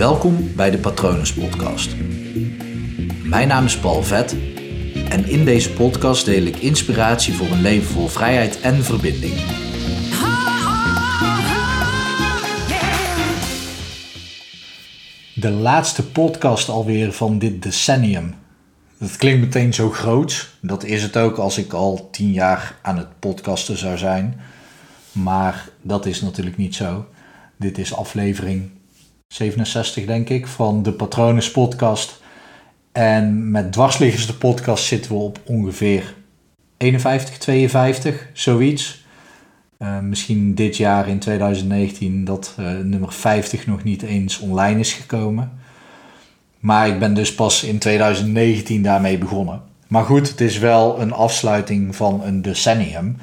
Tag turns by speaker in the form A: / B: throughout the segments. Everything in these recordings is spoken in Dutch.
A: Welkom bij de Patronus Podcast. Mijn naam is Paul Vet en in deze podcast deel ik inspiratie voor een leven vol vrijheid en verbinding. De laatste podcast alweer van dit decennium. Dat klinkt meteen zo groot. Dat is het ook als ik al tien jaar aan het podcasten zou zijn. Maar dat is natuurlijk niet zo. Dit is aflevering 67, denk ik, van de Patronus Podcast. En met dwarsliggers de podcast zitten we op ongeveer 51, 52, zoiets. Uh, misschien dit jaar in 2019 dat uh, nummer 50 nog niet eens online is gekomen. Maar ik ben dus pas in 2019 daarmee begonnen. Maar goed, het is wel een afsluiting van een decennium.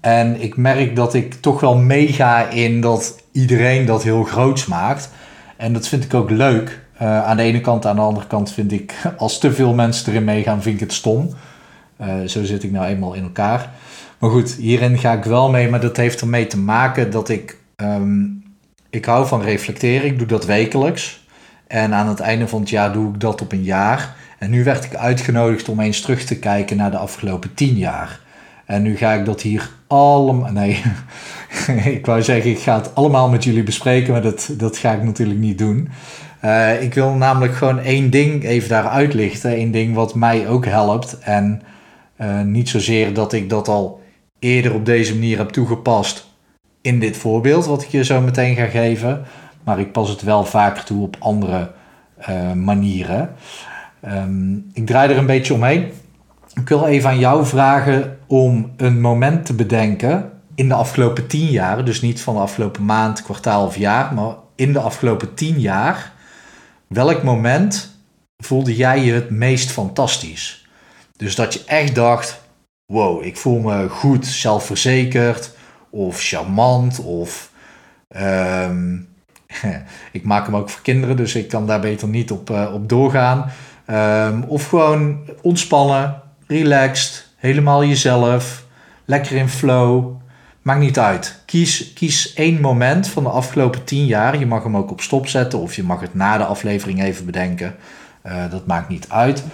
A: En ik merk dat ik toch wel meega in dat iedereen dat heel groots maakt. En dat vind ik ook leuk. Uh, aan de ene kant, aan de andere kant vind ik, als te veel mensen erin meegaan, vind ik het stom. Uh, zo zit ik nou eenmaal in elkaar. Maar goed, hierin ga ik wel mee, maar dat heeft ermee te maken dat ik, um, ik hou van reflecteren. Ik doe dat wekelijks. En aan het einde van het jaar doe ik dat op een jaar. En nu werd ik uitgenodigd om eens terug te kijken naar de afgelopen tien jaar. En nu ga ik dat hier allemaal. Nee, ik wou zeggen, ik ga het allemaal met jullie bespreken, maar dat, dat ga ik natuurlijk niet doen. Uh, ik wil namelijk gewoon één ding even daar uitlichten. Eén ding wat mij ook helpt. En uh, niet zozeer dat ik dat al eerder op deze manier heb toegepast in dit voorbeeld, wat ik je zo meteen ga geven. Maar ik pas het wel vaker toe op andere uh, manieren. Um, ik draai er een beetje omheen. Ik wil even aan jou vragen om een moment te bedenken in de afgelopen tien jaar, dus niet van de afgelopen maand, kwartaal of jaar, maar in de afgelopen tien jaar, welk moment voelde jij je het meest fantastisch? Dus dat je echt dacht, wow, ik voel me goed, zelfverzekerd of charmant of um, ik maak hem ook voor kinderen, dus ik kan daar beter niet op, uh, op doorgaan. Um, of gewoon ontspannen, relaxed, helemaal jezelf, lekker in flow. Maakt niet uit. Kies, kies één moment van de afgelopen tien jaar. Je mag hem ook op stop zetten of je mag het na de aflevering even bedenken. Uh, dat maakt niet uit.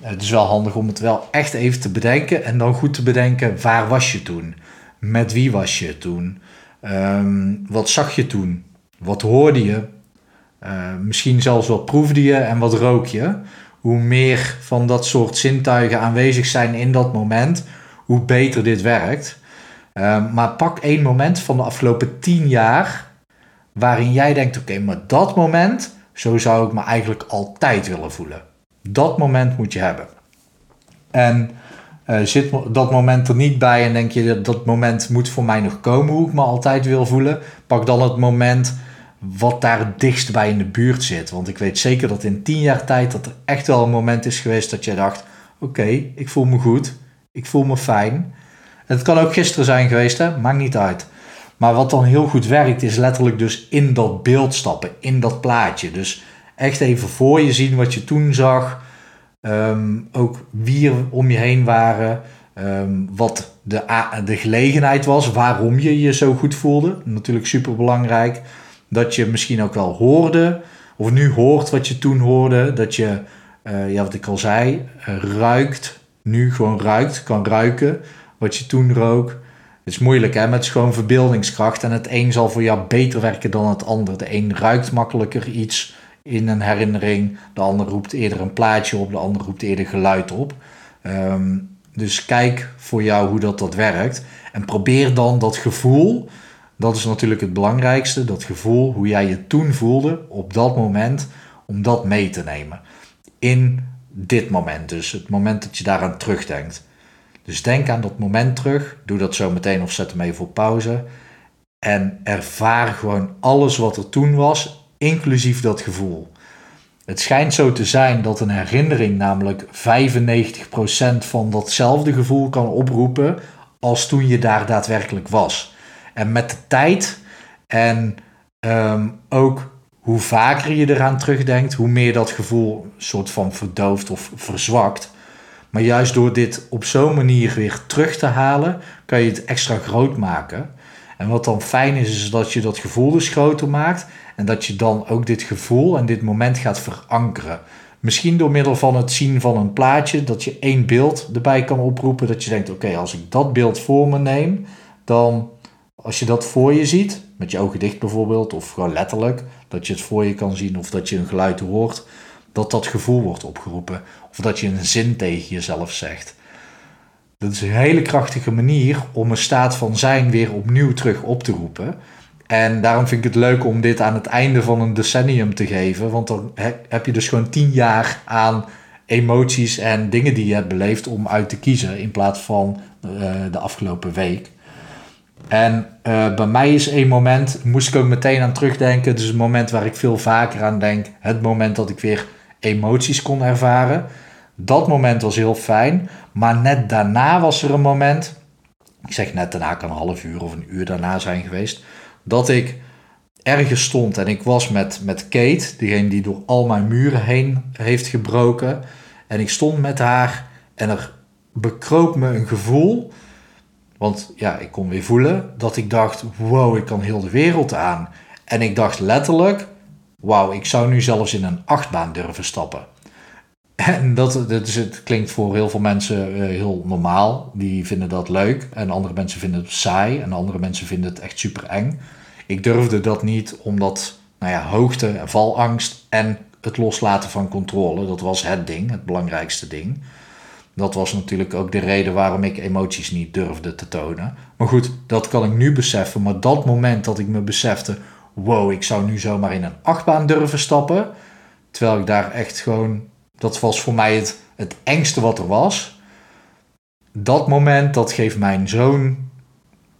A: Het is wel handig om het wel echt even te bedenken en dan goed te bedenken waar was je toen? Met wie was je toen? Um, wat zag je toen? Wat hoorde je? Uh, misschien zelfs wat proefde je en wat rook je? Hoe meer van dat soort zintuigen aanwezig zijn in dat moment, hoe beter dit werkt. Uh, maar pak één moment van de afgelopen tien jaar waarin jij denkt: oké, maar dat moment, zo zou ik me eigenlijk altijd willen voelen. Dat moment moet je hebben. En uh, zit dat moment er niet bij en denk je dat dat moment moet voor mij nog komen, hoe ik me altijd wil voelen, pak dan het moment wat daar dichtst bij in de buurt zit. Want ik weet zeker dat in tien jaar tijd dat er echt wel een moment is geweest dat je dacht: oké, ik voel me goed, ik voel me fijn. Het kan ook gisteren zijn geweest, hè? maakt niet uit. Maar wat dan heel goed werkt, is letterlijk dus in dat beeld stappen, in dat plaatje. Dus echt even voor je zien wat je toen zag. Um, ook wie er om je heen waren. Um, wat de, de gelegenheid was, waarom je je zo goed voelde. Natuurlijk super belangrijk. Dat je misschien ook wel hoorde, of nu hoort wat je toen hoorde. Dat je, uh, ja, wat ik al zei, uh, ruikt. Nu gewoon ruikt, kan ruiken wat je toen rook. Het is moeilijk hè, met gewoon verbeeldingskracht. En het een zal voor jou beter werken dan het ander. De een ruikt makkelijker iets in een herinnering. De ander roept eerder een plaatje op. De ander roept eerder geluid op. Um, dus kijk voor jou hoe dat, dat werkt. En probeer dan dat gevoel. Dat is natuurlijk het belangrijkste. Dat gevoel, hoe jij je toen voelde op dat moment. Om dat mee te nemen. In dit moment dus. Het moment dat je daaraan terugdenkt. Dus denk aan dat moment terug. Doe dat zo meteen of zet hem even op pauze. En ervaar gewoon alles wat er toen was, inclusief dat gevoel. Het schijnt zo te zijn dat een herinnering namelijk 95% van datzelfde gevoel kan oproepen als toen je daar daadwerkelijk was. En met de tijd en um, ook hoe vaker je eraan terugdenkt, hoe meer dat gevoel soort van verdooft of verzwakt. Maar juist door dit op zo'n manier weer terug te halen, kan je het extra groot maken. En wat dan fijn is, is dat je dat gevoel dus groter maakt. En dat je dan ook dit gevoel en dit moment gaat verankeren. Misschien door middel van het zien van een plaatje, dat je één beeld erbij kan oproepen. Dat je denkt, oké, als ik dat beeld voor me neem, dan als je dat voor je ziet, met je ogen dicht bijvoorbeeld, of gewoon letterlijk, dat je het voor je kan zien of dat je een geluid hoort, dat dat gevoel wordt opgeroepen. Of dat je een zin tegen jezelf zegt. Dat is een hele krachtige manier om een staat van zijn weer opnieuw terug op te roepen. En daarom vind ik het leuk om dit aan het einde van een decennium te geven. Want dan heb je dus gewoon tien jaar aan emoties en dingen die je hebt beleefd om uit te kiezen. In plaats van uh, de afgelopen week. En uh, bij mij is een moment, moest ik ook meteen aan terugdenken. Dus een moment waar ik veel vaker aan denk. Het moment dat ik weer emoties kon ervaren. Dat moment was heel fijn. Maar net daarna was er een moment. Ik zeg net daarna, kan een half uur of een uur daarna zijn geweest. Dat ik ergens stond en ik was met, met Kate, degene die door al mijn muren heen heeft gebroken. En ik stond met haar en er bekroop me een gevoel. Want ja, ik kon weer voelen dat ik dacht: wow, ik kan heel de wereld aan. En ik dacht letterlijk: wauw, ik zou nu zelfs in een achtbaan durven stappen. En dat, dat is, het klinkt voor heel veel mensen uh, heel normaal. Die vinden dat leuk. En andere mensen vinden het saai. En andere mensen vinden het echt super eng. Ik durfde dat niet omdat, nou ja, hoogte, valangst en het loslaten van controle. Dat was het ding, het belangrijkste ding. Dat was natuurlijk ook de reden waarom ik emoties niet durfde te tonen. Maar goed, dat kan ik nu beseffen. Maar dat moment dat ik me besefte: wow, ik zou nu zomaar in een achtbaan durven stappen. Terwijl ik daar echt gewoon dat was voor mij het, het engste wat er was. Dat moment, dat geeft mijn zo'n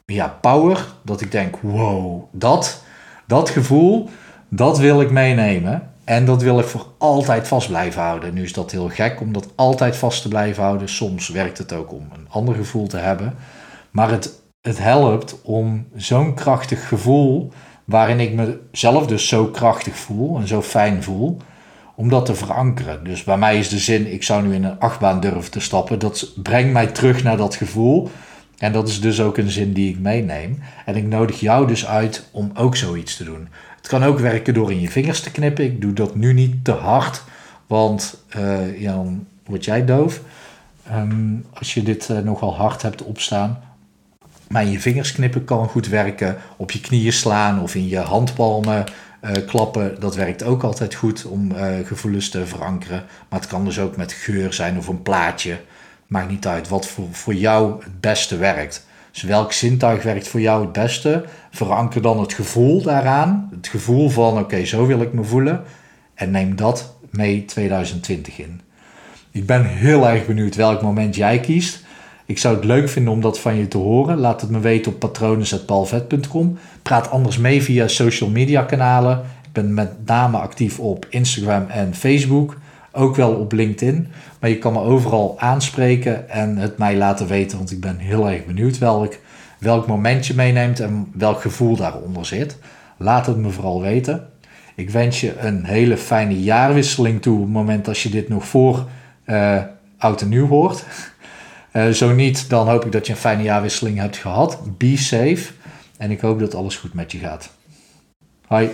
A: ja, power. Dat ik denk, wow, dat, dat gevoel, dat wil ik meenemen. En dat wil ik voor altijd vast blijven houden. Nu is dat heel gek om dat altijd vast te blijven houden. Soms werkt het ook om een ander gevoel te hebben. Maar het, het helpt om zo'n krachtig gevoel, waarin ik mezelf dus zo krachtig voel en zo fijn voel, om dat te verankeren. Dus bij mij is de zin, ik zou nu in een achtbaan durven te stappen, dat brengt mij terug naar dat gevoel. En dat is dus ook een zin die ik meeneem. En ik nodig jou dus uit om ook zoiets te doen. Het kan ook werken door in je vingers te knippen. Ik doe dat nu niet te hard, want uh, ja, dan word jij doof. Ehm, als je dit uh, nogal hard hebt opstaan. Maar in je vingers knippen kan goed werken. Op je knieën slaan of in je handpalmen uh, klappen, dat werkt ook altijd goed om uh, gevoelens te verankeren. Maar het kan dus ook met geur zijn of een plaatje. Maakt niet uit wat voor, voor jou het beste werkt. Dus welk zintuig werkt voor jou het beste? Veranker dan het gevoel daaraan. Het gevoel van oké, zo wil ik me voelen. En neem dat mee 2020 in. Ik ben heel erg benieuwd welk moment jij kiest. Ik zou het leuk vinden om dat van je te horen. Laat het me weten op patronen.palvet.com. Praat anders mee via social media kanalen. Ik ben met name actief op Instagram en Facebook. Ook wel op LinkedIn. Maar je kan me overal aanspreken en het mij laten weten. Want ik ben heel erg benieuwd welk, welk moment je meeneemt en welk gevoel daaronder zit. Laat het me vooral weten. Ik wens je een hele fijne jaarwisseling toe. Het moment als je dit nog voor uh, oud en nieuw hoort. Uh, zo niet, dan hoop ik dat je een fijne jaarwisseling hebt gehad. Be safe. En ik hoop dat alles goed met je gaat. Hoi.